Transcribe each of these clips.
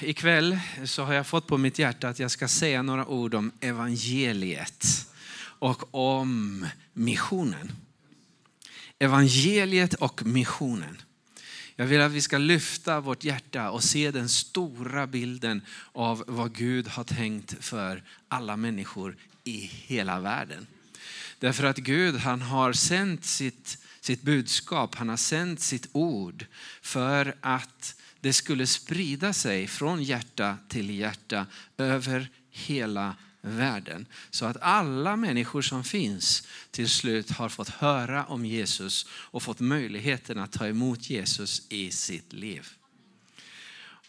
ikväll så har jag fått på mitt hjärta att jag ska säga några ord om evangeliet och om missionen. Evangeliet och missionen. Jag vill att vi ska lyfta vårt hjärta och se den stora bilden av vad Gud har tänkt för alla människor i hela världen. Därför att Gud han har sänt sitt, sitt budskap, han har sänt sitt ord för att det skulle sprida sig från hjärta till hjärta över hela världen. Så att alla människor som finns till slut har fått höra om Jesus och fått möjligheten att ta emot Jesus i sitt liv.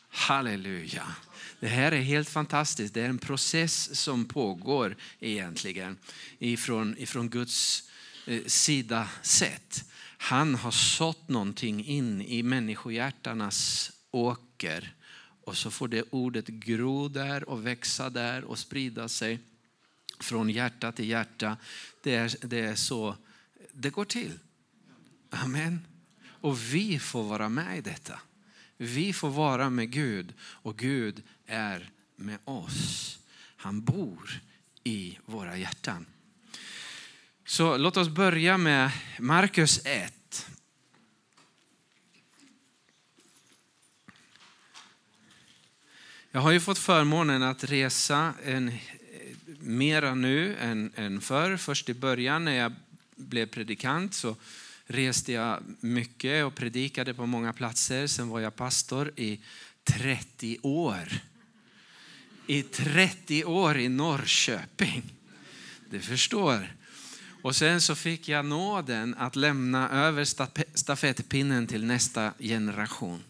Halleluja. Det här är helt fantastiskt. Det är en process som pågår egentligen ifrån, ifrån Guds eh, sida sett. Han har sått någonting in i människohjärtarnas åker och så får det ordet gro där och växa där och sprida sig från hjärta till hjärta. Det är, det är så det går till. Amen. Och vi får vara med i detta. Vi får vara med Gud och Gud är med oss. Han bor i våra hjärtan. Så låt oss börja med Markus 1. Jag har ju fått förmånen att resa en, mera nu än, än förr. Först i början när jag blev predikant så reste jag mycket och predikade på många platser. Sen var jag pastor i 30 år. I 30 år i Norrköping. Du förstår. Och sen så fick jag nåden att lämna över stafettpinnen till nästa generation.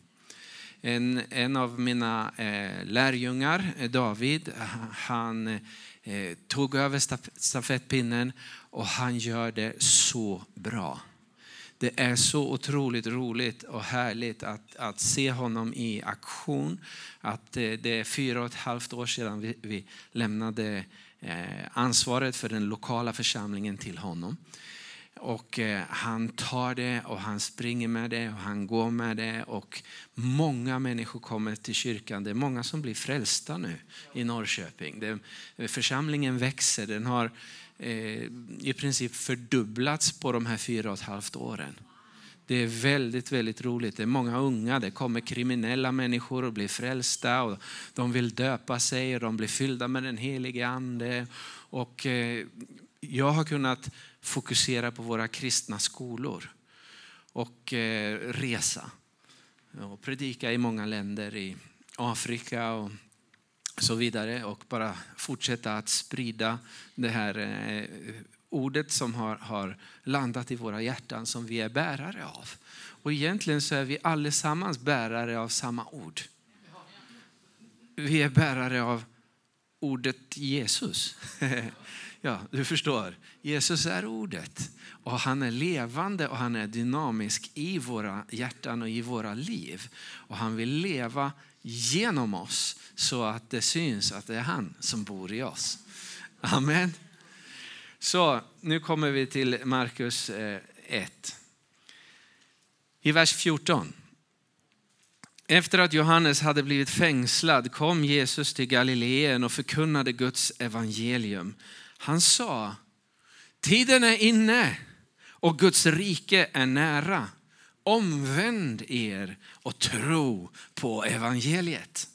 En, en av mina eh, lärjungar, eh, David, han eh, tog över stafettpinnen och han gör det så bra. Det är så otroligt roligt och härligt att, att se honom i aktion. Att eh, det är fyra och ett halvt år sedan vi, vi lämnade eh, ansvaret för den lokala församlingen till honom. Och eh, han tar det och han springer med det och han går med det. Och många människor kommer till kyrkan. Det är många som blir frälsta nu i Norrköping. Det, församlingen växer. Den har eh, i princip fördubblats på de här fyra och ett halvt åren. Det är väldigt, väldigt roligt. Det är många unga, det kommer kriminella människor och blir frälsta. Och de vill döpa sig och de blir fyllda med den helige ande. Och eh, jag har kunnat fokusera på våra kristna skolor och eh, resa och predika i många länder i Afrika och så vidare och bara fortsätta att sprida det här eh, ordet som har, har landat i våra hjärtan som vi är bärare av. Och egentligen så är vi allesammans bärare av samma ord. Vi är bärare av ordet Jesus. Ja, du förstår. Jesus är ordet och han är levande och han är dynamisk i våra hjärtan och i våra liv. Och han vill leva genom oss så att det syns att det är han som bor i oss. Amen. Så nu kommer vi till Markus eh, 1. I vers 14. Efter att Johannes hade blivit fängslad kom Jesus till Galileen och förkunnade Guds evangelium. Han sa, tiden är inne och Guds rike är nära. Omvänd er och tro på evangeliet.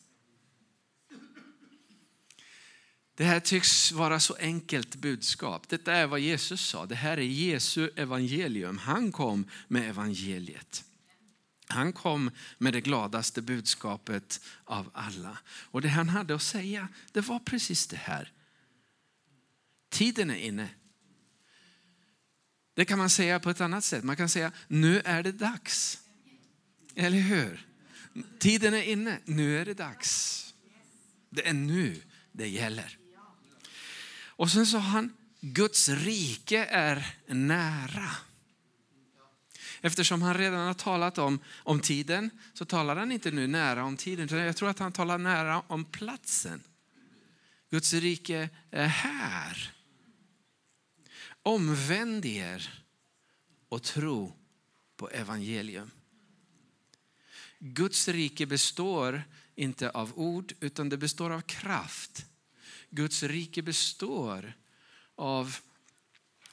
Det här tycks vara så enkelt budskap. Detta är vad Jesus sa. Det här är Jesu evangelium. Han kom med evangeliet. Han kom med det gladaste budskapet av alla. Och det han hade att säga, det var precis det här. Tiden är inne. Det kan man säga på ett annat sätt. Man kan säga, nu är det dags. Eller hur? Tiden är inne, nu är det dags. Det är nu det gäller. Och sen sa han, Guds rike är nära. Eftersom han redan har talat om, om tiden så talar han inte nu nära om tiden. utan Jag tror att han talar nära om platsen. Guds rike är här. Omvänd er och tro på evangelium. Guds rike består inte av ord, utan det består av kraft. Guds rike består av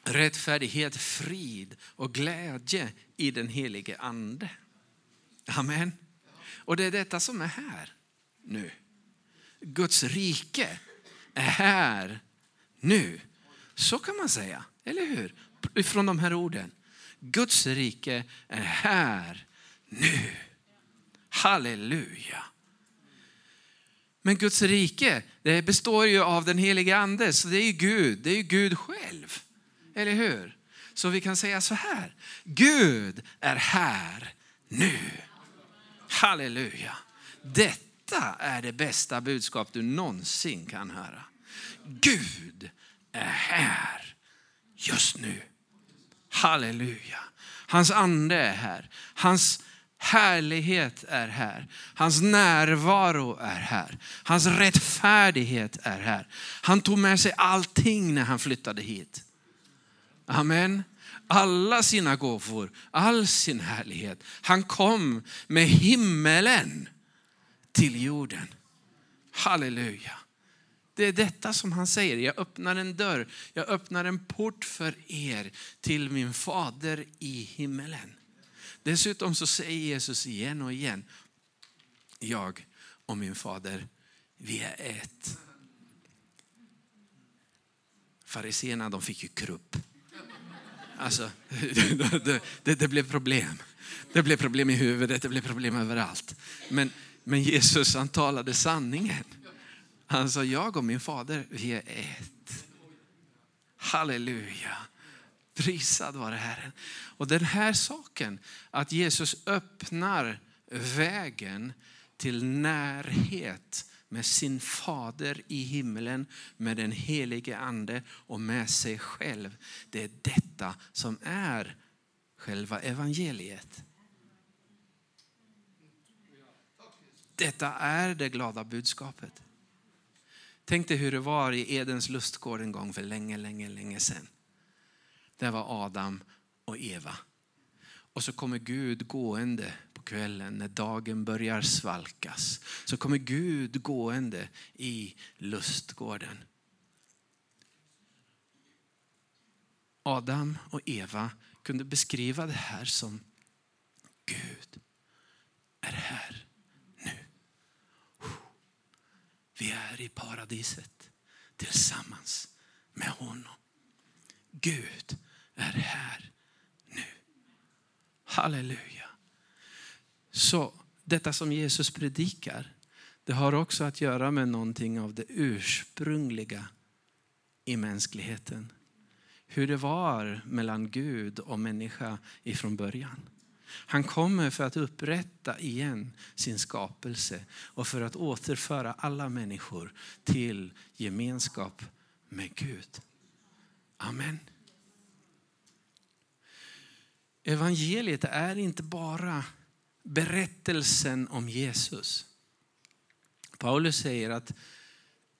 rättfärdighet, frid och glädje i den helige ande. Amen. Och det är detta som är här nu. Guds rike är här nu. Så kan man säga, eller hur? Från de här orden. Guds rike är här nu. Halleluja. Men Guds rike det består ju av den helige ande, så det är ju Gud, det är ju Gud själv. Eller hur? Så vi kan säga så här, Gud är här nu. Halleluja. Detta är det bästa budskap du någonsin kan höra. Gud är här just nu. Halleluja. Hans ande är här. Hans härlighet är här. Hans närvaro är här. Hans rättfärdighet är här. Han tog med sig allting när han flyttade hit. Amen. Alla sina gåvor, all sin härlighet. Han kom med himmelen till jorden. Halleluja. Det är detta som han säger. Jag öppnar en dörr, jag öppnar en port för er till min fader i himmelen. Dessutom så säger Jesus igen och igen, jag och min fader, vi är ett. Fariséerna de fick ju krupp. Alltså, det, det, det, blev problem. Det blev problem i huvudet, det blev problem överallt. Men, men Jesus han talade sanningen. Han sa, jag och min fader, vi är ett. Halleluja. Prisad vare Herren. Och den här saken, att Jesus öppnar vägen till närhet med sin fader i himlen, med den helige ande och med sig själv. Det är detta som är själva evangeliet. Detta är det glada budskapet. Tänk dig hur det var i Edens lustgård en gång för länge, länge, länge sedan. Där var Adam och Eva. Och så kommer Gud gående på kvällen när dagen börjar svalkas. Så kommer Gud gående i lustgården. Adam och Eva kunde beskriva det här som Gud är här nu. Vi är i paradiset tillsammans med honom. Gud är här nu. Halleluja. Så detta som Jesus predikar, det har också att göra med någonting av det ursprungliga i mänskligheten. Hur det var mellan Gud och människa ifrån början. Han kommer för att upprätta igen sin skapelse och för att återföra alla människor till gemenskap med Gud. Amen. Evangeliet är inte bara berättelsen om Jesus. Paulus säger att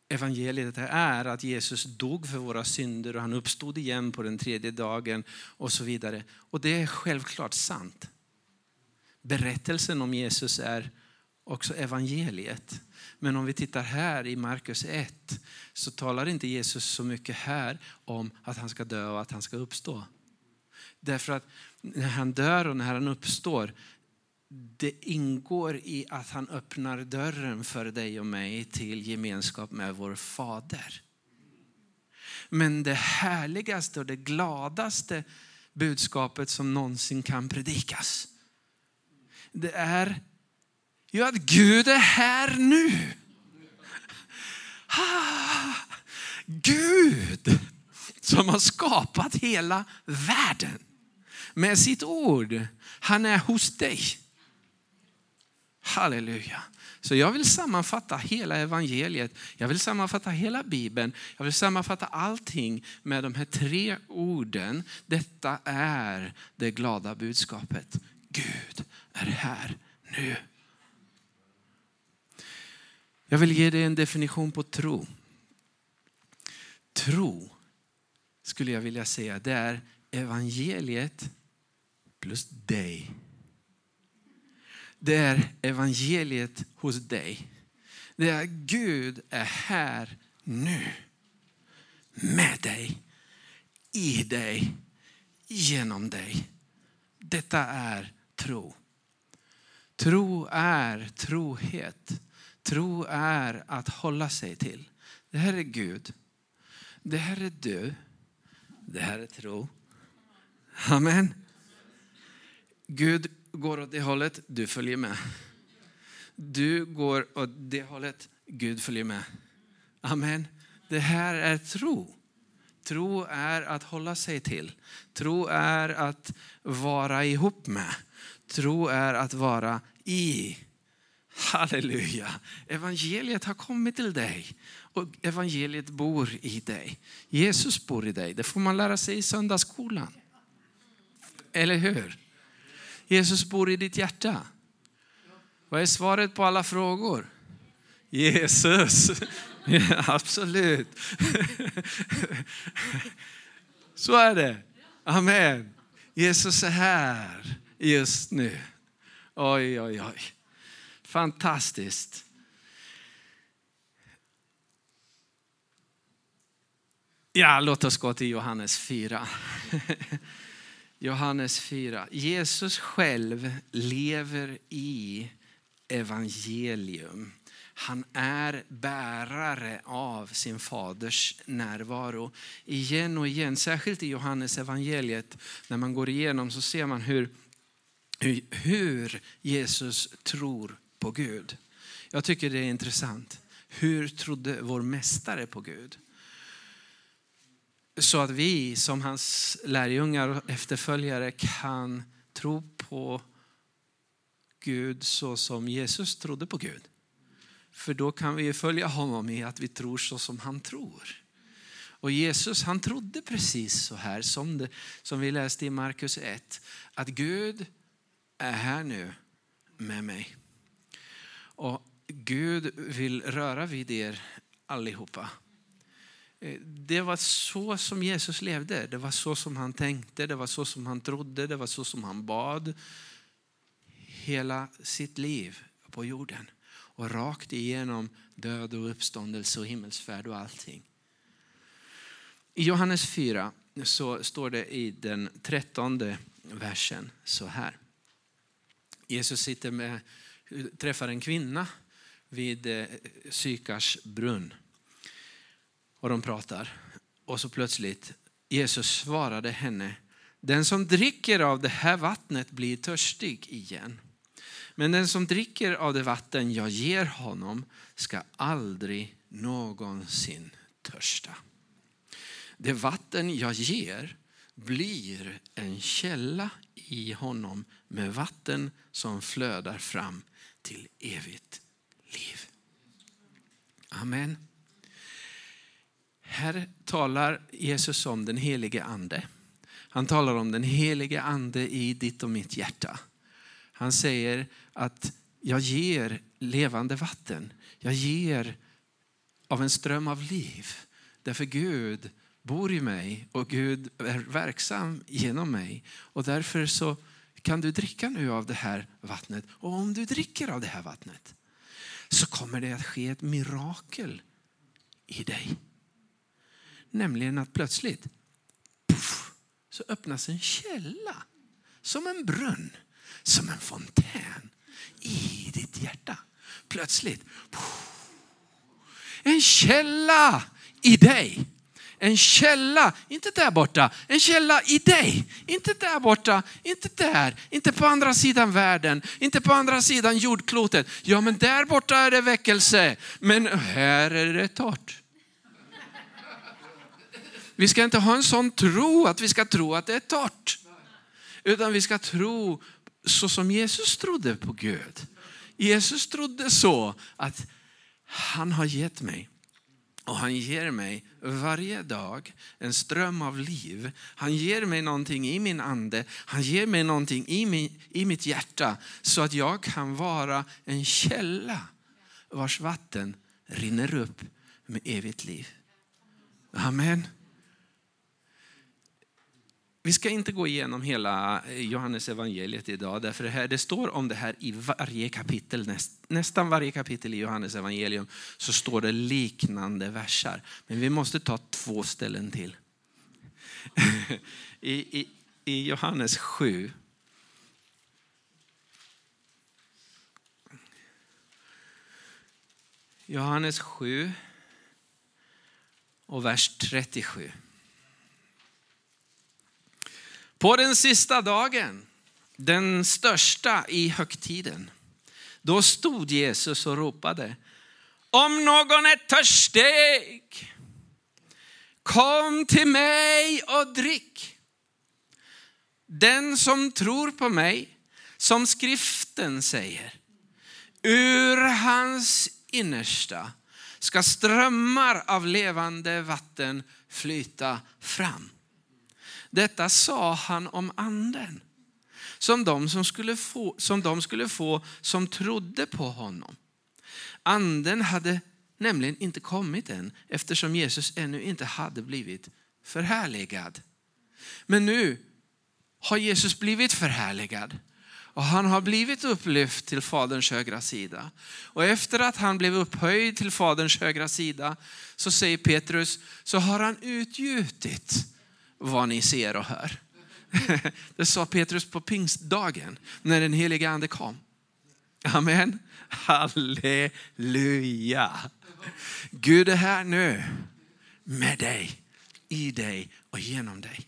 evangeliet är att Jesus dog för våra synder och han uppstod igen på den tredje dagen och så vidare. Och det är självklart sant. Berättelsen om Jesus är också evangeliet. Men om vi tittar här i Markus 1 så talar inte Jesus så mycket här om att han ska dö och att han ska uppstå. Därför att när han dör och när han uppstår, det ingår i att han öppnar dörren för dig och mig till gemenskap med vår fader. Men det härligaste och det gladaste budskapet som någonsin kan predikas, det är ju att Gud är här nu. Ah, Gud som har skapat hela världen med sitt ord. Han är hos dig. Halleluja. Så jag vill sammanfatta hela evangeliet. Jag vill sammanfatta hela bibeln. Jag vill sammanfatta allting med de här tre orden. Detta är det glada budskapet. Gud är här nu. Jag vill ge dig en definition på tro. Tro skulle jag vilja säga, det är evangeliet plus dig. det är evangeliet hos dig. Det är Gud är här nu. Med dig, i dig, genom dig. Detta är tro. Tro är trohet. Tro är att hålla sig till. Det här är Gud. Det här är du. Det här är tro. Amen. Gud går åt det hållet, du följer med. Du går åt det hållet, Gud följer med. Amen. Det här är tro. Tro är att hålla sig till. Tro är att vara ihop med. Tro är att vara i. Halleluja. Evangeliet har kommit till dig och evangeliet bor i dig. Jesus bor i dig. Det får man lära sig i söndagsskolan. Eller hur? Jesus bor i ditt hjärta. Vad är svaret på alla frågor? Jesus. Ja, absolut. Så är det. Amen. Jesus är här just nu. Oj, oj, oj. Fantastiskt. Ja, låt oss gå till Johannes 4. Johannes 4. Jesus själv lever i evangelium. Han är bärare av sin faders närvaro. Igen och igen, särskilt i Johannes evangeliet, när man går igenom så ser man hur, hur Jesus tror på Gud. Jag tycker det är intressant. Hur trodde vår mästare på Gud? Så att vi som hans lärjungar och efterföljare kan tro på Gud så som Jesus trodde på Gud. För då kan vi följa honom i att vi tror så som han tror. Och Jesus han trodde precis så här som, det, som vi läste i Markus 1. Att Gud är här nu med mig. Och Gud vill röra vid er allihopa. Eh, det var så som Jesus levde. Det var så som han tänkte, det var så som han trodde, det var så som han bad. Hela sitt liv på jorden. Och rakt igenom död och uppståndelse och himmelsfärd och allting. I Johannes 4 så står det i den trettonde versen så här. Jesus sitter med, träffar en kvinna vid eh, Sykars brunn. Och de pratar. Och så plötsligt, Jesus svarade henne, den som dricker av det här vattnet blir törstig igen. Men den som dricker av det vatten jag ger honom ska aldrig någonsin törsta. Det vatten jag ger blir en källa i honom med vatten som flödar fram till evigt liv. Amen. Här talar Jesus om den helige ande. Han talar om den helige ande i ditt och mitt hjärta. Han säger att jag ger levande vatten. Jag ger av en ström av liv. Därför Gud bor i mig och Gud är verksam genom mig. Och därför så kan du dricka nu av det här vattnet. Och om du dricker av det här vattnet så kommer det att ske ett mirakel i dig. Nämligen att plötsligt puff, så öppnas en källa. Som en brunn, som en fontän i ditt hjärta. Plötsligt. Puff, en källa i dig. En källa, inte där borta, en källa i dig. Inte där borta, inte där, inte på andra sidan världen, inte på andra sidan jordklotet. Ja men där borta är det väckelse, men här är det torrt. Vi ska inte ha en sån tro att vi ska tro att det är torrt. Utan vi ska tro så som Jesus trodde på Gud. Jesus trodde så att han har gett mig och han ger mig varje dag en ström av liv. Han ger mig någonting i min ande. Han ger mig någonting i, min, i mitt hjärta så att jag kan vara en källa vars vatten rinner upp med evigt liv. Amen. Vi ska inte gå igenom hela eh, Johannes evangeliet idag, därför det, här, det står om det här i varje kapitel. Näst, nästan varje kapitel i Johannes evangelium så står det liknande versar. Men vi måste ta två ställen till. I, i, I Johannes 7 Johannes 7 och vers 37. På den sista dagen, den största i högtiden, då stod Jesus och ropade, om någon är törstig, kom till mig och drick. Den som tror på mig, som skriften säger, ur hans innersta ska strömmar av levande vatten flyta fram. Detta sa han om anden som de, som, skulle få, som de skulle få som trodde på honom. Anden hade nämligen inte kommit än eftersom Jesus ännu inte hade blivit förhärligad. Men nu har Jesus blivit förhärligad och han har blivit upplyft till Faderns högra sida. Och efter att han blev upphöjd till Faderns högra sida så säger Petrus, så har han utgjutit vad ni ser och hör. Det sa Petrus på pingstdagen när den heliga ande kom. Amen. Halleluja. Gud är här nu med dig, i dig och genom dig.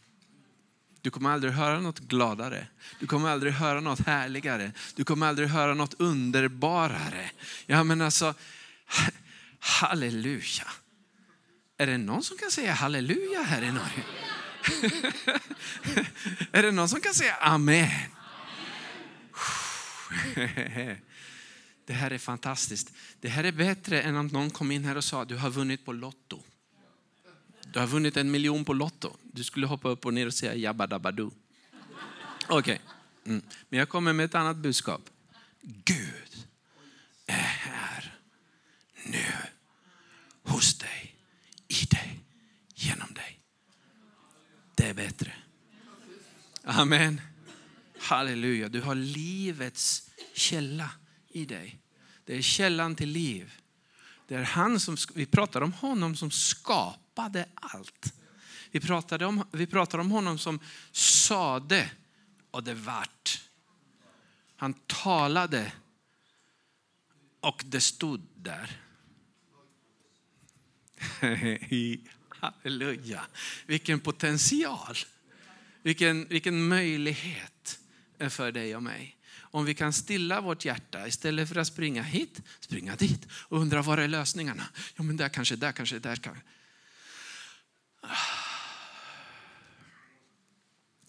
Du kommer aldrig höra något gladare. Du kommer aldrig höra något härligare. Du kommer aldrig höra något underbarare. Ja men alltså, halleluja. Är det någon som kan säga halleluja här i Norge? är det någon som kan säga amen? Det här är fantastiskt. Det här är bättre än om någon kom in här och sa du har vunnit på Lotto. Du har vunnit en miljon på Lotto. Du skulle hoppa upp och ner och säga jabba dabba du. Okej, okay. mm. men jag kommer med ett annat budskap. Gud är här nu hos dig, i dig, genom dig. Det är bättre. Amen. Halleluja. Du har livets källa i dig. Det är källan till liv. Det är han som, vi pratar om honom som skapade allt. Vi, pratar om, vi pratar om honom som sade och det vart. Han talade och det stod där. Halleluja. Vilken potential. Vilken, vilken möjlighet för dig och mig. Om vi kan stilla vårt hjärta istället för att springa hit, springa dit och undra var är lösningarna? Ja men där kanske, där kanske, där kanske.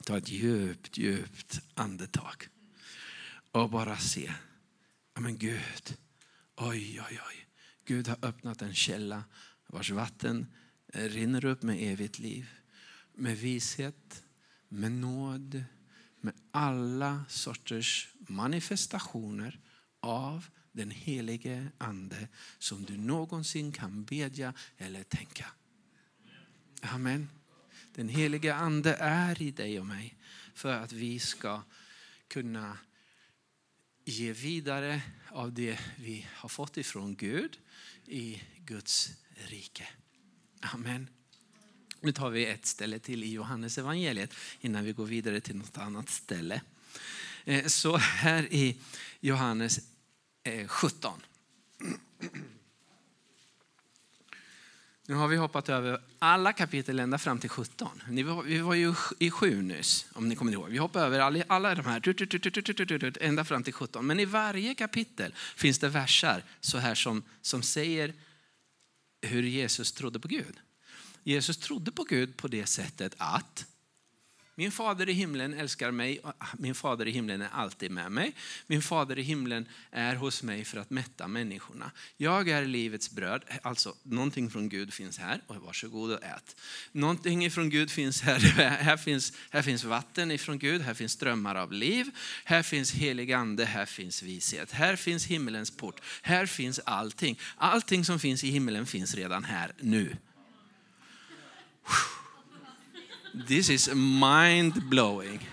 Ta ett djupt, djupt andetag och bara se. Ja men Gud, oj, oj, oj. Gud har öppnat en källa vars vatten rinner upp med evigt liv. Med vishet, med nåd, med alla sorters manifestationer av den helige ande som du någonsin kan bedja eller tänka. Amen. Den helige ande är i dig och mig för att vi ska kunna ge vidare av det vi har fått ifrån Gud i Guds rike. Amen. Nu tar vi ett ställe till i Johannes evangeliet innan vi går vidare till något annat ställe. Eh, så här i Johannes eh, 17. Nu har vi hoppat över alla kapitel ända fram till 17. Vi var ju i 7 nyss, om ni kommer ihåg. Vi hoppade över alla de här ända fram till 17. Men i varje kapitel finns det versar så här som, som säger hur Jesus trodde på Gud. Jesus trodde på Gud på det sättet att min fader i himlen älskar mig, ah, min fader i himlen är alltid med mig. Min fader i himlen är hos mig för att mätta människorna. Jag är livets bröd, alltså någonting från Gud finns här, och varsågod och ät. Någonting från Gud finns här, här finns, här finns vatten ifrån Gud, här finns strömmar av liv, här finns helig ande, här finns vishet, här finns himmelens port, här finns allting. Allting som finns i himlen finns redan här nu. This is mind blowing.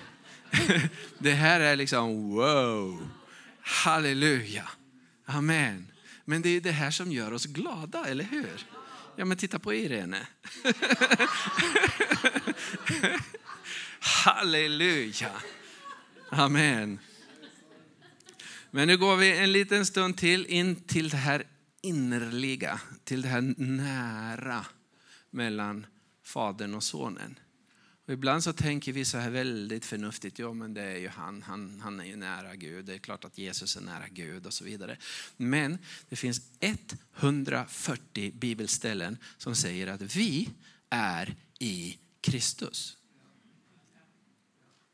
Det här är liksom wow. Halleluja. Amen. Men det är det här som gör oss glada, eller hur? Ja, men titta på Irene. Halleluja. Amen. Men nu går vi en liten stund till in till det här innerliga, till det här nära mellan Fadern och Sonen. Och ibland så tänker vi så här väldigt förnuftigt, ja men det är ju han, han, han är ju nära Gud, det är klart att Jesus är nära Gud och så vidare. Men det finns 140 bibelställen som säger att vi är i Kristus.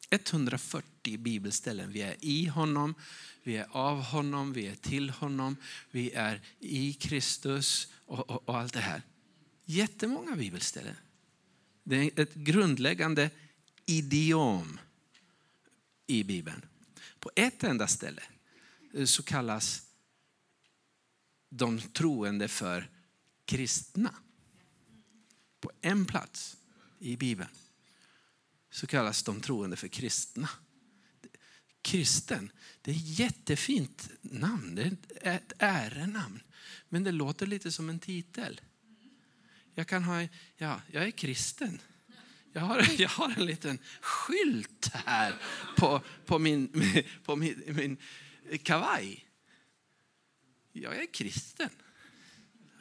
140 bibelställen. Vi är i honom, vi är av honom, vi är till honom, vi är i Kristus och, och, och allt det här. Jättemånga bibelställen. Det är ett grundläggande idiom i Bibeln. På ett enda ställe eh, så kallas de troende för kristna. På en plats i Bibeln så kallas de troende för kristna. Kristen, det är ett jättefint namn, det är ett ärenamn. Men det låter lite som en titel. Jag kan ha, ja, jag är kristen. Jag har, jag har en liten skylt här på, på, min, på min, min kavaj. Jag är kristen.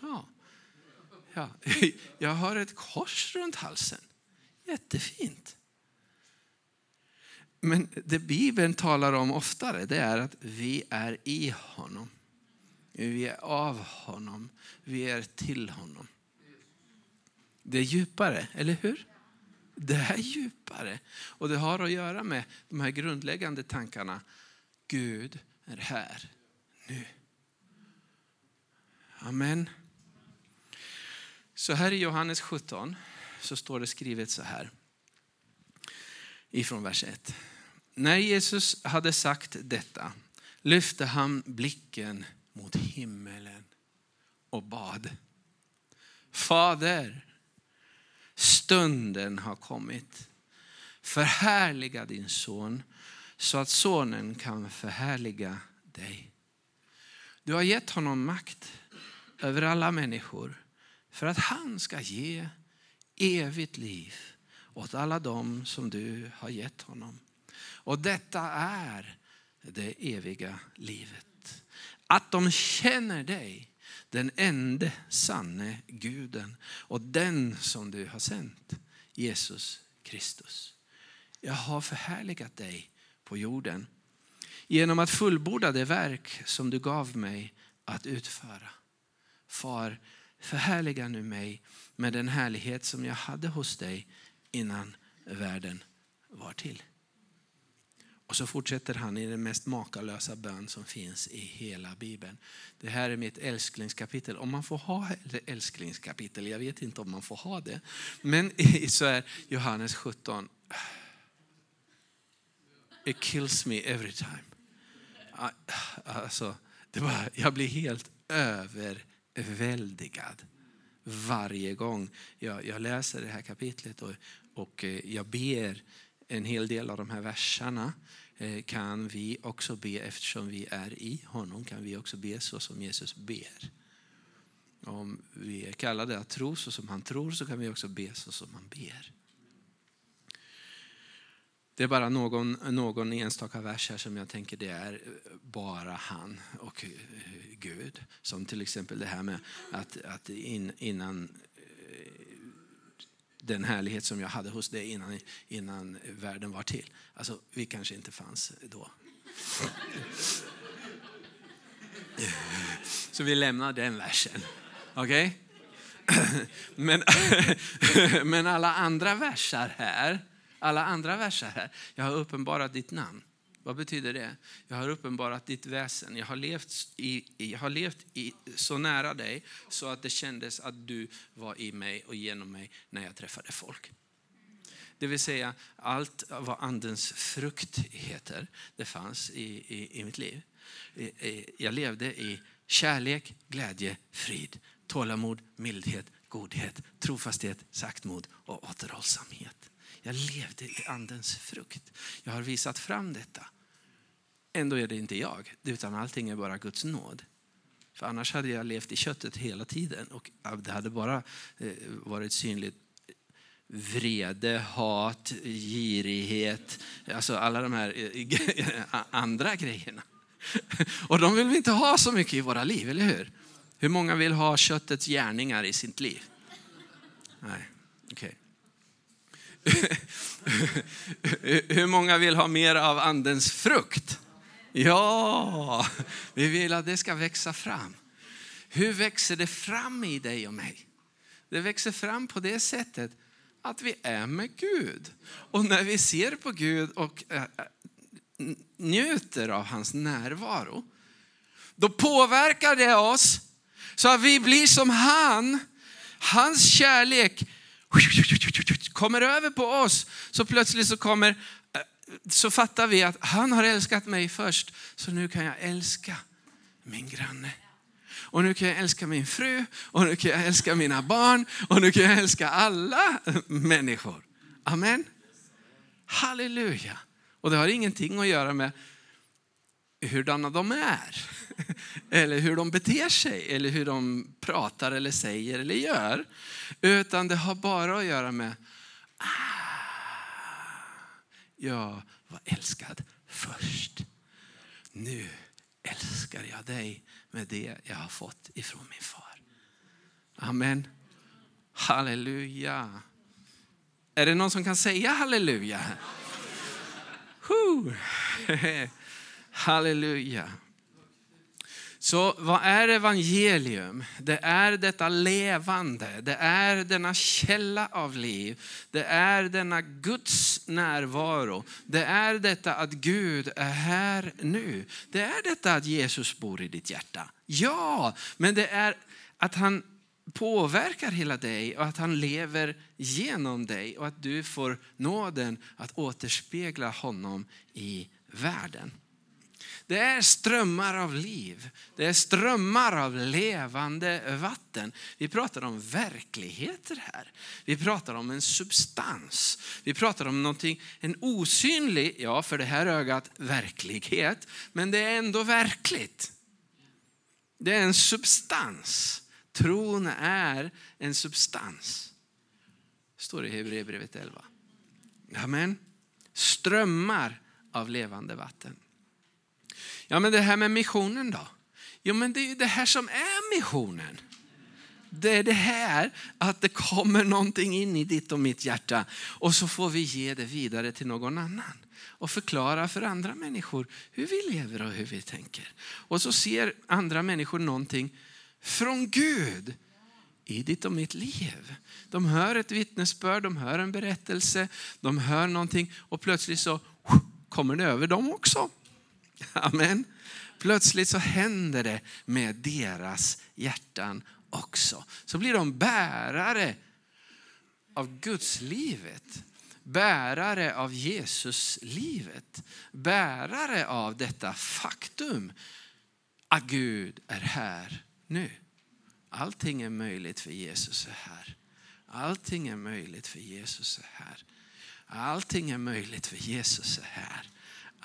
Ja. Ja. Jag har ett kors runt halsen. Jättefint. Men det Bibeln talar om oftare det är att vi är i honom. Vi är av honom. Vi är till honom. Det är djupare, eller hur? Det är djupare. Och det har att göra med de här grundläggande tankarna. Gud är här nu. Amen. Så här i Johannes 17 så står det skrivet så här. Ifrån vers 1. När Jesus hade sagt detta lyfte han blicken mot himmelen och bad. Fader, stunden har kommit. Förhärliga din son så att sonen kan förhärliga dig. Du har gett honom makt över alla människor för att han ska ge evigt liv åt alla dem som du har gett honom. Och detta är det eviga livet. Att de känner dig, den enda sanne guden och den som du har sänt, Jesus Kristus. Jag har förhärligat dig på jorden genom att fullborda det verk som du gav mig att utföra. Far, förhärliga nu mig med den härlighet som jag hade hos dig innan världen var till. Och så fortsätter han i den mest makalösa bön som finns i hela Bibeln. Det här är mitt älsklingskapitel. Om man får ha älsklingskapitel, jag vet inte om man får ha det. Men så är Johannes 17. It kills me every time. Ah, alltså, det bara, jag blir helt överväldigad varje gång jag, jag läser det här kapitlet och, och eh, jag ber en hel del av de här verserna eh, kan vi också be, eftersom vi är i honom, kan vi också be så som Jesus ber. Om vi är kallade att tro så som han tror så kan vi också be så som han ber. Det är bara någon, någon enstaka vers här som jag tänker det är bara han och eh, Gud. Som till exempel det här med att, att in, innan den härlighet som jag hade hos dig innan, innan världen var till. Alltså, vi kanske inte fanns då. Så vi lämnar den versen. Okej? Okay? Men, men alla andra versar här, alla andra versar här, jag har uppenbarat ditt namn. Vad betyder det? Jag har uppenbarat ditt väsen. Jag har levt, i, jag har levt i, så nära dig så att det kändes att du var i mig och genom mig när jag träffade folk. Det vill säga allt vad andens frukt heter, det fanns i, i, i mitt liv. Jag levde i kärlek, glädje, frid, tålamod, mildhet, godhet, trofasthet, saktmod och återhållsamhet. Jag levde i andens frukt. Jag har visat fram detta. Ändå är det inte jag, utan allting är bara Guds nåd. För annars hade jag levt i köttet hela tiden och det hade bara eh, varit synligt vrede, hat, girighet, alltså alla de här eh, andra grejerna. Och de vill vi inte ha så mycket i våra liv, eller hur? Hur många vill ha köttets gärningar i sitt liv? Nej, okej. Okay. Hur många vill ha mer av andens frukt? Ja, vi vill att det ska växa fram. Hur växer det fram i dig och mig? Det växer fram på det sättet att vi är med Gud. Och när vi ser på Gud och eh, eh, njuter av hans närvaro, då påverkar det oss så att vi blir som han. Hans kärlek kommer över på oss. Så plötsligt så kommer så fattar vi att han har älskat mig först, så nu kan jag älska min granne. Och nu kan jag älska min fru, och nu kan jag älska mina barn, och nu kan jag älska alla människor. Amen. Halleluja. Och det har ingenting att göra med hurdana de är. Eller hur de beter sig, eller hur de pratar, eller säger eller gör. Utan det har bara att göra med ah, jag var älskad först. Nu älskar jag dig med det jag har fått ifrån min far. Amen. Halleluja. Är det någon som kan säga halleluja? Halleluja. Så vad är evangelium? Det är detta levande, det är denna källa av liv, det är denna Guds närvaro. Det är detta att Gud är här nu. Det är detta att Jesus bor i ditt hjärta. Ja, men det är att han påverkar hela dig och att han lever genom dig och att du får nåden att återspegla honom i världen. Det är strömmar av liv. Det är strömmar av levande vatten. Vi pratar om verkligheter här. Vi pratar om en substans. Vi pratar om någonting, en osynlig, ja för det här ögat, verklighet. Men det är ändå verkligt. Det är en substans. Tron är en substans. Står det i Hebreerbrevet 11. Amen. Strömmar av levande vatten. Ja, men det här med missionen då? Jo, men det är ju det här som är missionen. Det är det här att det kommer någonting in i ditt och mitt hjärta och så får vi ge det vidare till någon annan och förklara för andra människor hur vi lever och hur vi tänker. Och så ser andra människor någonting från Gud i ditt och mitt liv. De hör ett vittnesbörd, de hör en berättelse, de hör någonting och plötsligt så kommer det över dem också. Amen. Plötsligt så händer det med deras hjärtan också. Så blir de bärare av Guds livet. Bärare av Jesus livet. Bärare av detta faktum att Gud är här nu. Allting är möjligt för Jesus är här. Allting är möjligt för Jesus är här. Allting är möjligt för Jesus är här.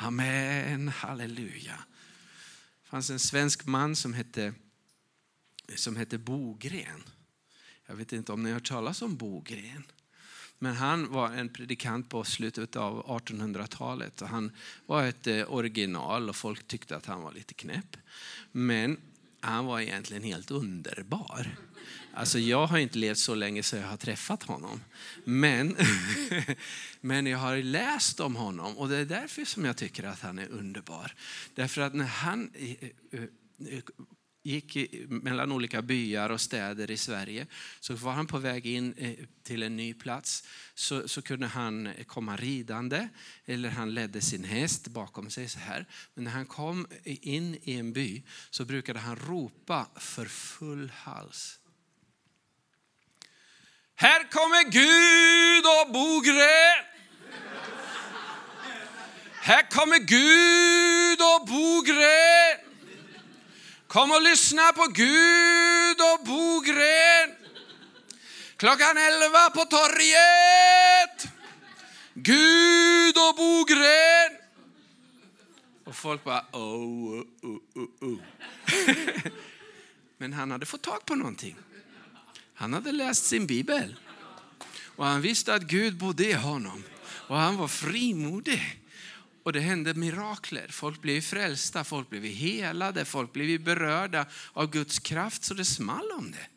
Amen, halleluja. Det fanns en svensk man som hette, som hette Bogren. Jag vet inte om ni har hört talas om Bogren. Men han var en predikant på slutet av 1800-talet. Han var ett eh, original och folk tyckte att han var lite knäpp. Men han var egentligen helt underbar. Alltså jag har inte levt så länge så jag har träffat honom. Men, men jag har läst om honom och det är därför som jag tycker att han är underbar. Därför att när han gick mellan olika byar och städer i Sverige. Så var han på väg in eh, till en ny plats så, så kunde han komma ridande eller han ledde sin häst bakom sig så här. Men när han kom in i en by så brukade han ropa för full hals. Här kommer Gud och Bogren. Här kommer Gud och Bogren. Kom och lyssna på Gud och Bogren. Klockan elva på torget. Gud och Bogren! Och folk bara, oh, oh, oh, oh. Men han hade fått tag på någonting. Han hade läst sin bibel. Och han visste att Gud bodde i honom. Och han var frimodig. Och det hände mirakler. Folk blev frälsta, folk blev helade, folk blev berörda av Guds kraft så det small om det.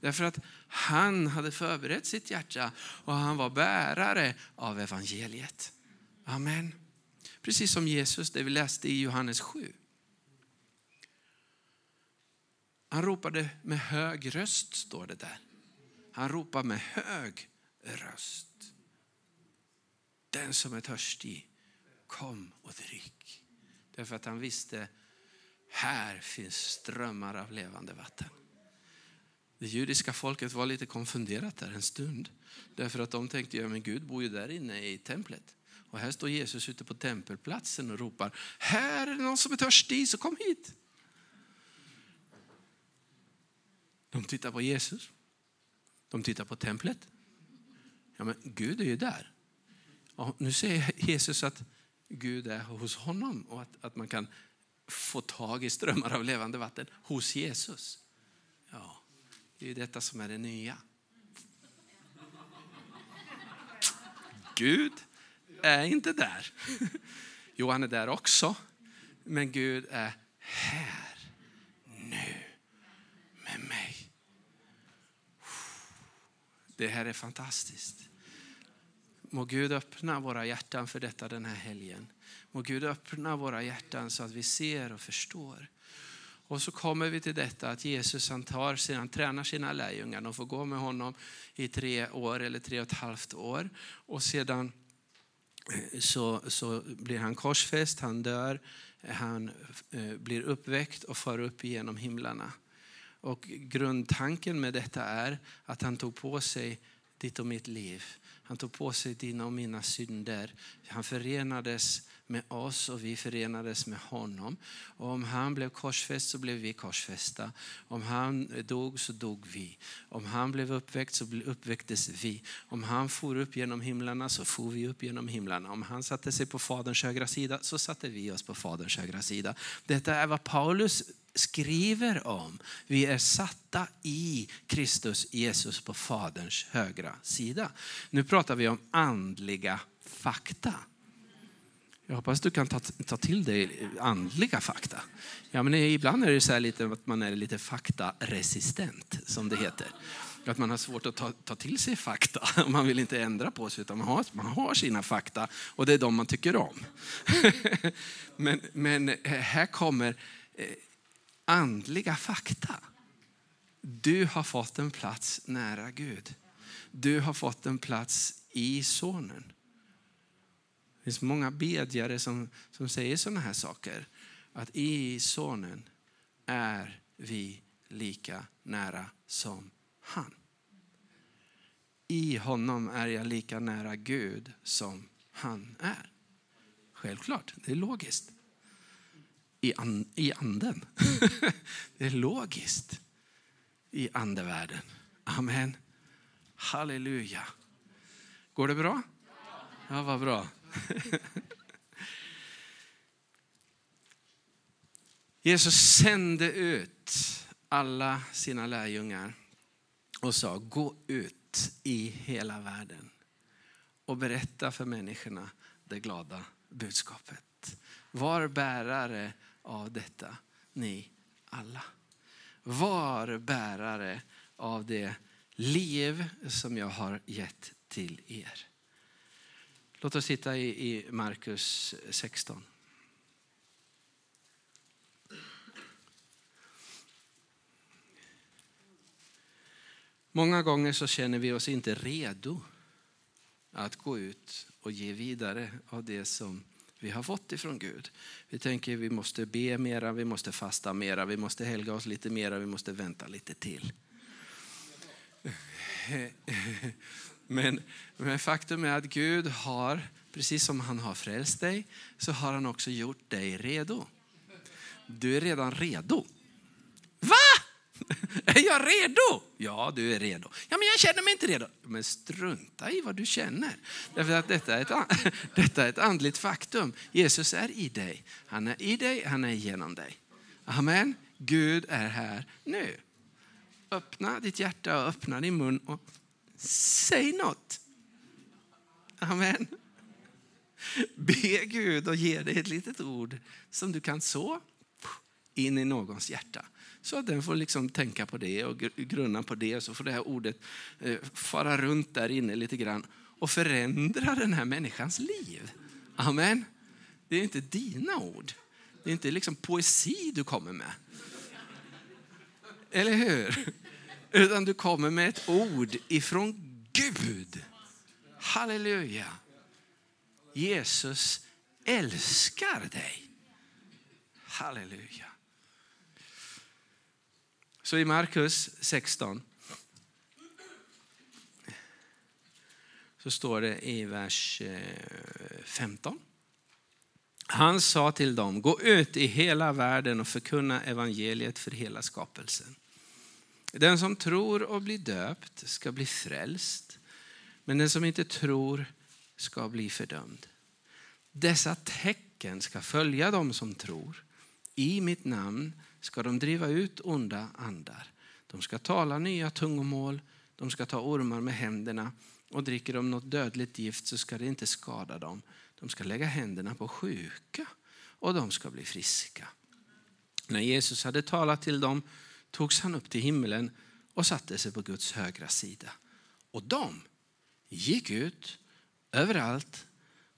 Därför att han hade förberett sitt hjärta och han var bärare av evangeliet. Amen. Precis som Jesus, det vi läste i Johannes 7. Han ropade med hög röst, står det där. Han ropar med hög röst. Den som är törstig, kom och drick. Därför att han visste, här finns strömmar av levande vatten. Det judiska folket var lite konfunderat där en stund. Därför att de tänkte, ja men Gud bor ju där inne i templet. Och här står Jesus ute på tempelplatsen och ropar, här är det någon som är törstig, så kom hit. De tittar på Jesus. De tittar på templet. Ja, men Gud är ju där. Och nu säger Jesus att Gud är hos honom och att, att man kan få tag i strömmar av levande vatten hos Jesus. Ja, det är ju detta som är det nya. Gud är inte där. Jo, han är där också. Men Gud är här, nu, med mig. Det här är fantastiskt. Må Gud öppna våra hjärtan för detta den här helgen. Må Gud öppna våra hjärtan så att vi ser och förstår. Och så kommer vi till detta att Jesus han tar sina, han tränar sina lärjungar. De får gå med honom i tre år eller tre och ett halvt år. Och sedan eh, så, så blir han korsfäst, han dör, han eh, blir uppväckt och far upp genom himlarna. Och grundtanken med detta är att han tog på sig ditt och mitt liv. Han tog på sig dina och mina synder. Han förenades med oss och vi förenades med honom. Och om han blev korsfäst så blev vi korsfästa. Om han dog så dog vi. Om han blev uppväckt så uppväcktes vi. Om han for upp genom himlarna så for vi upp genom himlarna. Om han satte sig på Faderns högra sida så satte vi oss på Faderns högra sida. Detta är vad Paulus skriver om. Vi är satta i Kristus Jesus på Faderns högra sida. Nu pratar vi om andliga fakta. Jag hoppas du kan ta, ta till dig andliga fakta. Ja, men ibland är det så lite att man är lite faktaresistent, som det heter. Att man har svårt att ta, ta till sig fakta. Man vill inte ändra på sig, utan man har, man har sina fakta och det är de man tycker om. men, men eh, här kommer eh, andliga fakta. Du har fått en plats nära Gud. Du har fått en plats i Sonen. Det finns många bedjare som, som säger sådana här saker. Att i Sonen är vi lika nära som han. I honom är jag lika nära Gud som han är. Självklart, det är logiskt i, an, i anden. det är logiskt i andevärlden. Amen. Halleluja. Går det bra? Ja, vad bra. Jesus sände ut alla sina lärjungar och sa gå ut i hela världen och berätta för människorna det glada budskapet. Var bärare av detta, ni alla. Var bärare av det liv som jag har gett till er. Låt oss titta i, Markus 16. Många gånger så känner vi oss inte redo att gå ut och ge vidare av det som vi har fått ifrån Gud. Vi tänker vi måste be mera, vi måste fasta mera, vi måste helga oss lite mera, vi måste vänta lite till. Men, men faktum är att Gud har, precis som han har frälst dig, så har han också gjort dig redo. Du är redan redo. Är jag redo? Ja, du är redo. Ja, men jag känner mig inte redo. Men strunta i vad du känner. Därför att detta är, ett, detta är ett andligt faktum. Jesus är i dig. Han är i dig, han är genom dig. Amen. Gud är här nu. Öppna ditt hjärta och öppna din mun och säg något. Amen. Be Gud och ge dig ett litet ord som du kan så in i någons hjärta. Så att den får liksom tänka på det och grunna på det. Så får det här ordet eh, fara runt där inne lite grann och förändra den här människans liv. Amen. Det är inte dina ord. Det är inte liksom poesi du kommer med. Eller hur? Utan du kommer med ett ord ifrån Gud. Halleluja. Jesus älskar dig. Halleluja. Så i Markus 16 så står det i vers eh, 15. Han sa till dem, gå ut i hela världen och förkunna evangeliet för hela skapelsen. Den som tror och blir döpt ska bli frälst, men den som inte tror ska bli fördömd. Dessa tecken ska följa dem som tror. I mitt namn ska de driva ut onda andar. De ska tala nya tungomål, de ska ta ormar med händerna och dricker de något dödligt gift så ska det inte skada dem. De ska lägga händerna på sjuka och de ska bli friska. När Jesus hade talat till dem togs han upp till himlen och satte sig på Guds högra sida. Och de gick ut överallt,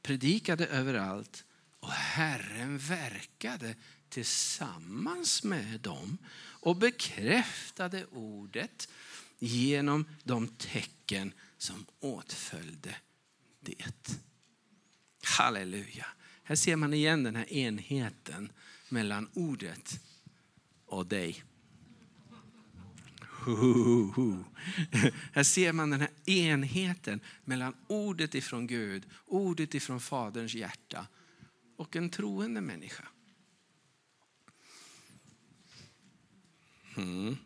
predikade överallt och Herren verkade tillsammans med dem och bekräftade ordet genom de tecken som åtföljde det. Halleluja. Här ser man igen den här enheten mellan ordet och dig. Här ser man den här enheten mellan ordet ifrån Gud, ordet ifrån Faderns hjärta och en troende människa. Mm.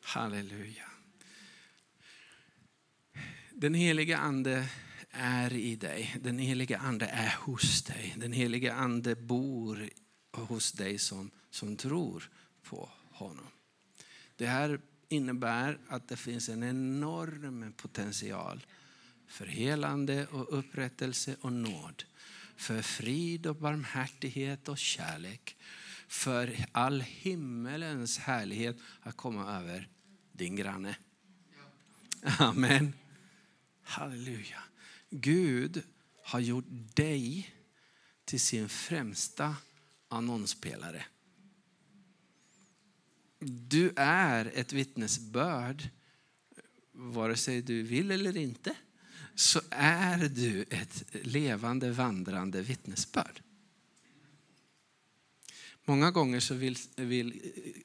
Halleluja. Den heliga ande är i dig. Den heliga ande är hos dig. Den heliga ande bor hos dig som, som tror på honom. Det här innebär att det finns en enorm potential för helande och upprättelse och nåd. För frid och barmhärtighet och kärlek för all himmelens härlighet att komma över din granne. Amen. Halleluja. Gud har gjort dig till sin främsta annonspelare. Du är ett vittnesbörd, vare sig du vill eller inte, så är du ett levande, vandrande vittnesbörd. Många gånger så vill, vill eh,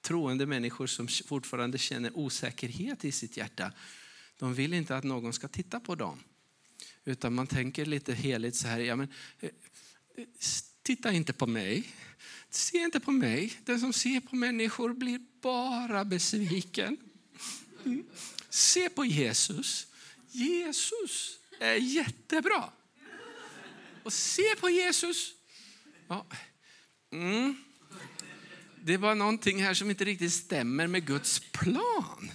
troende människor som fortfarande känner osäkerhet i sitt hjärta, de vill inte att någon ska titta på dem. Utan man tänker lite heligt så här, ja, men, eh, eh, titta inte på mig. Se inte på mig. Den som ser på människor blir bara besviken. Mm. Se på Jesus. Jesus är jättebra. Och se på Jesus. Ja, Mm. Det var någonting här som inte riktigt stämmer med Guds plan.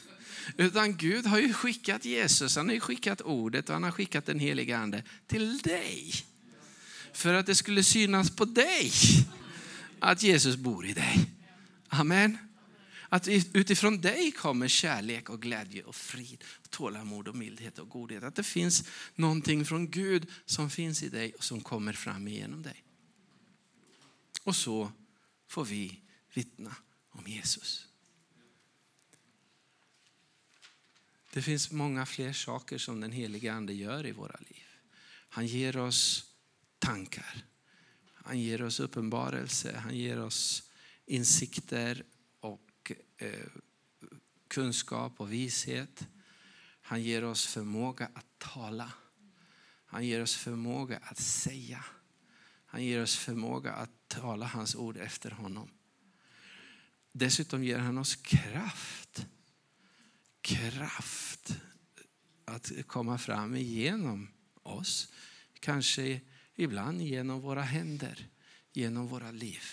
Utan Gud har ju skickat Jesus, han har skickat ordet och han har skickat den heliga ande till dig. För att det skulle synas på dig att Jesus bor i dig. Amen. Att utifrån dig kommer kärlek och glädje och frid, och tålamod och mildhet och godhet. Att det finns någonting från Gud som finns i dig och som kommer fram igenom dig. Och så får vi vittna om Jesus. Det finns många fler saker som den helige Ande gör i våra liv. Han ger oss tankar. Han ger oss uppenbarelse. Han ger oss insikter och eh, kunskap och vishet. Han ger oss förmåga att tala. Han ger oss förmåga att säga. Han ger oss förmåga att tala hans ord efter honom. dessutom ger han oss kraft. Kraft att komma fram igenom oss. Kanske ibland genom våra händer, genom våra liv.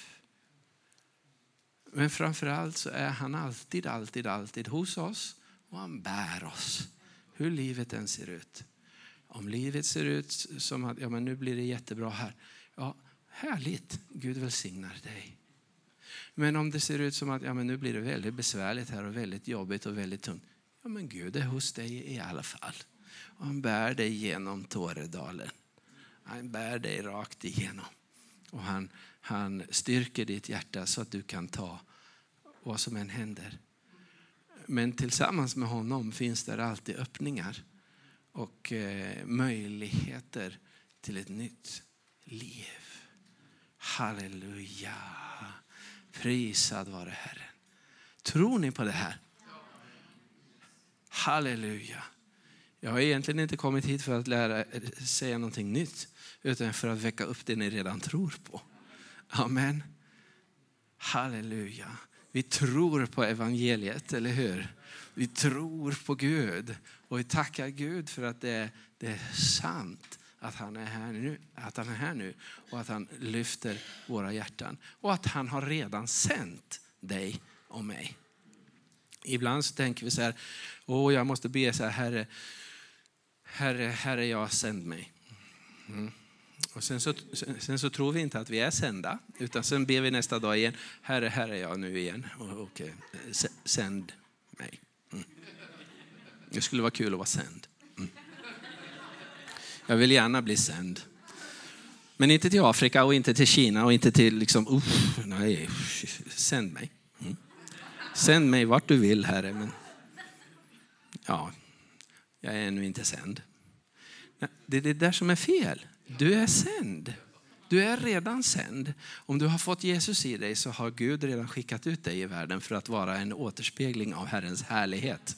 Men framförallt så är han alltid, alltid, alltid hos oss och han bär oss. Hur livet än ser ut. Om livet ser ut som att ja, men nu blir det jättebra här. Ja, härligt, Gud välsignar dig. Men om det ser ut som att ja, men nu blir det väldigt besvärligt här och väldigt jobbigt och väldigt tungt. Ja, men Gud är hos dig i alla fall. Och han bär dig genom Tåredalen. Han bär dig rakt igenom. Och han, han styrker ditt hjärta så att du kan ta vad som än händer. Men tillsammans med honom finns det alltid öppningar och eh, möjligheter till ett nytt liv. Halleluja. Prisad vare Herren. Tror ni på det här? Halleluja. Jag har egentligen inte kommit hit för att lära säga någonting nytt utan för att väcka upp det ni redan tror på. Amen. Halleluja. Vi tror på evangeliet, eller hur? Vi tror på Gud och vi tackar Gud för att det, det är sant att han är här nu, att han är här nu och att han lyfter våra hjärtan och att han har redan sänt dig och mig. Ibland så tänker vi så här, åh jag måste be så här, Herre, Herre, Herre jag sänd mig. Mm. Och sen så, sen så tror vi inte att vi är sända, utan sen ber vi nästa dag igen, Herre, Herre jag nu igen, och, och sänd mig. Mm. Det skulle vara kul att vara sänd. Jag vill gärna bli sänd. Men inte till Afrika och inte till Kina och inte till liksom, uh, nej, sänd mig. Mm. Sänd mig vart du vill Herre. Men, ja, jag är ännu inte sänd. Det är det där som är fel. Du är sänd. Du är redan sänd. Om du har fått Jesus i dig så har Gud redan skickat ut dig i världen för att vara en återspegling av Herrens härlighet.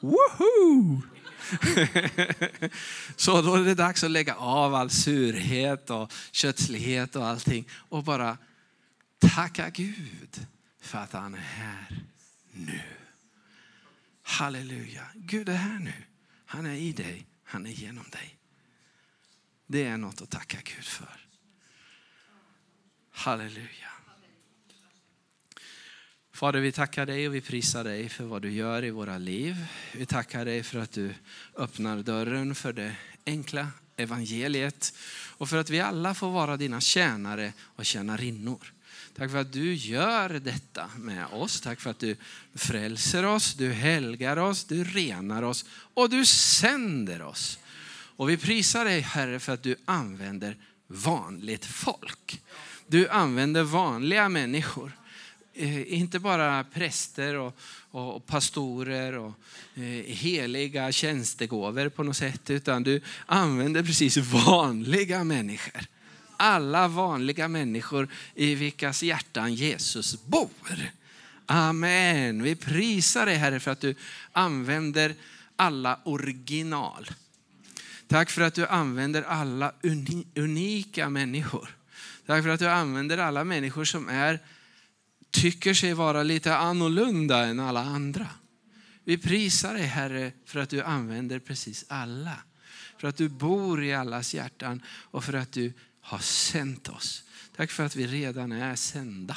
Woohoo! så då är det dags att lägga av all surhet och kötslighet och allting och bara tacka Gud för att han är här nu. Halleluja. Gud är här nu. Han är i dig. Han är genom dig. Det är något att tacka Gud för. Halleluja. Fader, vi tackar dig och vi prisar dig för vad du gör i våra liv. Vi tackar dig för att du öppnar dörren för det enkla evangeliet och för att vi alla får vara dina tjänare och tjänarinnor. Tack för att du gör detta med oss. Tack för att du frälser oss, du helgar oss, du renar oss och du sänder oss. Och vi prisar dig Herre för att du använder vanligt folk. Du använder vanliga människor. Eh, inte bara präster och, och pastorer och eh, heliga tjänstegåvor på något sätt, utan du använder precis vanliga människor. Alla vanliga människor i vilkas hjärtan Jesus bor. Amen. Vi prisar dig Herre för att du använder alla original. Tack för att du använder alla unika människor. Tack för att du använder alla människor som är, tycker sig vara lite annorlunda än alla andra. Vi prisar dig Herre för att du använder precis alla. För att du bor i allas hjärtan och för att du har sänt oss. Tack för att vi redan är sända.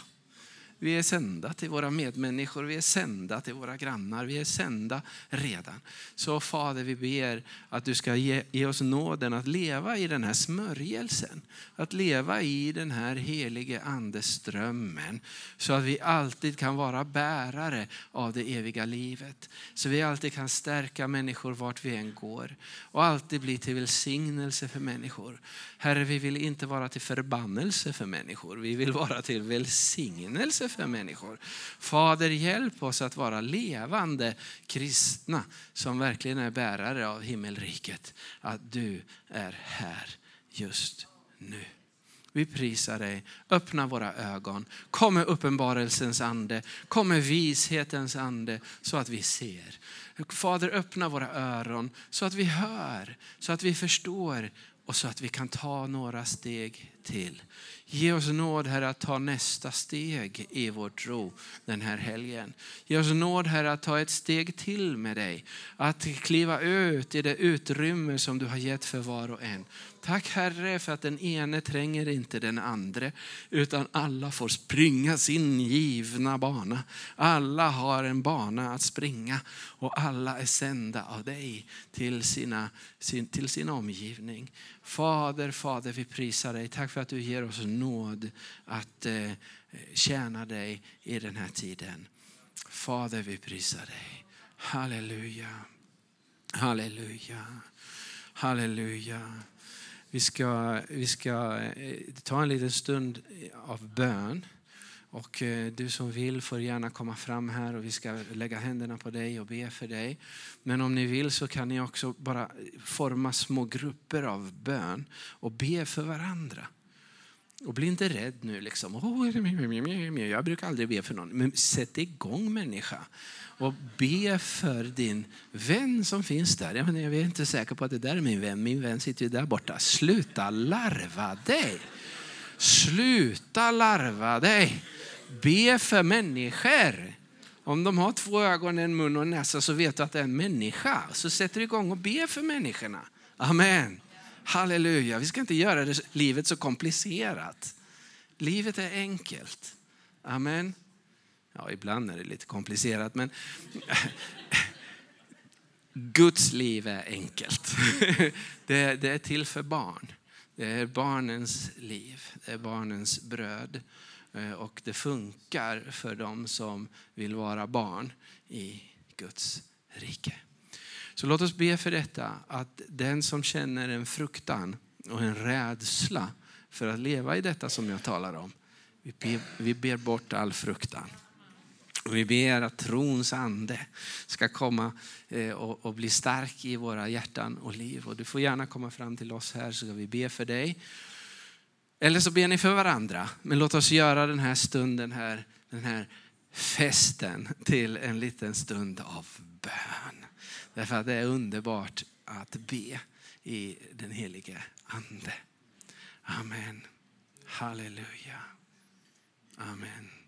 Vi är sända till våra medmänniskor, vi är sända till våra grannar, vi är sända redan. Så Fader, vi ber att du ska ge, ge oss nåden att leva i den här smörjelsen. Att leva i den här helige andeströmmen. Så att vi alltid kan vara bärare av det eviga livet. Så vi alltid kan stärka människor vart vi än går. Och alltid bli till välsignelse för människor. Herre, vi vill inte vara till förbannelse för människor. Vi vill vara till välsignelse för människor. Fader, hjälp oss att vara levande kristna som verkligen är bärare av himmelriket. Att du är här just nu. Vi prisar dig. Öppna våra ögon. Kom med uppenbarelsens ande. Kom med vishetens ande så att vi ser. Fader, öppna våra öron så att vi hör, så att vi förstår och så att vi kan ta några steg till. Ge oss nåd, Herre, att ta nästa steg i vår tro den här helgen. Ge oss nåd, Herre, att ta ett steg till med dig. Att kliva ut i det utrymme som du har gett för var och en. Tack Herre för att den ene tränger inte den andra, utan alla får springa sin givna bana. Alla har en bana att springa och alla är sända av dig till, sina, sin, till sin omgivning. Fader, Fader, vi prisar dig. Tack för att du ger oss nåd att eh, tjäna dig i den här tiden. Fader, vi prisar dig. Halleluja. Halleluja. Halleluja. Vi ska, vi ska eh, ta en liten stund av bön. Och eh, du som vill får gärna komma fram här och vi ska lägga händerna på dig och be för dig. Men om ni vill så kan ni också bara forma små grupper av bön och be för varandra. Och bli inte rädd nu. Liksom. Oh, jag brukar aldrig be för någon. Men sätt igång människa. Och be för din vän som finns där. Jag, är inte säker på att det där är min vän. Min vän sitter ju där borta. Sluta larva dig. Sluta larva dig. Be för människor. Om de har två ögon, en mun och en näsa så vet du att det är en människa. Så sätter du igång och be för människorna. Amen. Halleluja. Vi ska inte göra det, livet så komplicerat. Livet är enkelt. Amen. Ja, ibland är det lite komplicerat, men Guds liv är enkelt. Det, det är till för barn. Det är barnens liv, det är barnens bröd. Eh, och det funkar för dem som vill vara barn i Guds rike. Så låt oss be för detta, att den som känner en fruktan och en rädsla för att leva i detta som jag talar om, vi ber, vi ber bort all fruktan. Och vi ber att trons ande ska komma eh, och, och, bli stark i våra hjärtan och liv. Och du får gärna komma fram till oss här så ska vi be för dig. Eller så ber ni för varandra. Men låt oss göra den här stunden här, den här festen till en liten stund av bön. Därför att det är underbart att be i den helige ande. Amen. Halleluja. Amen.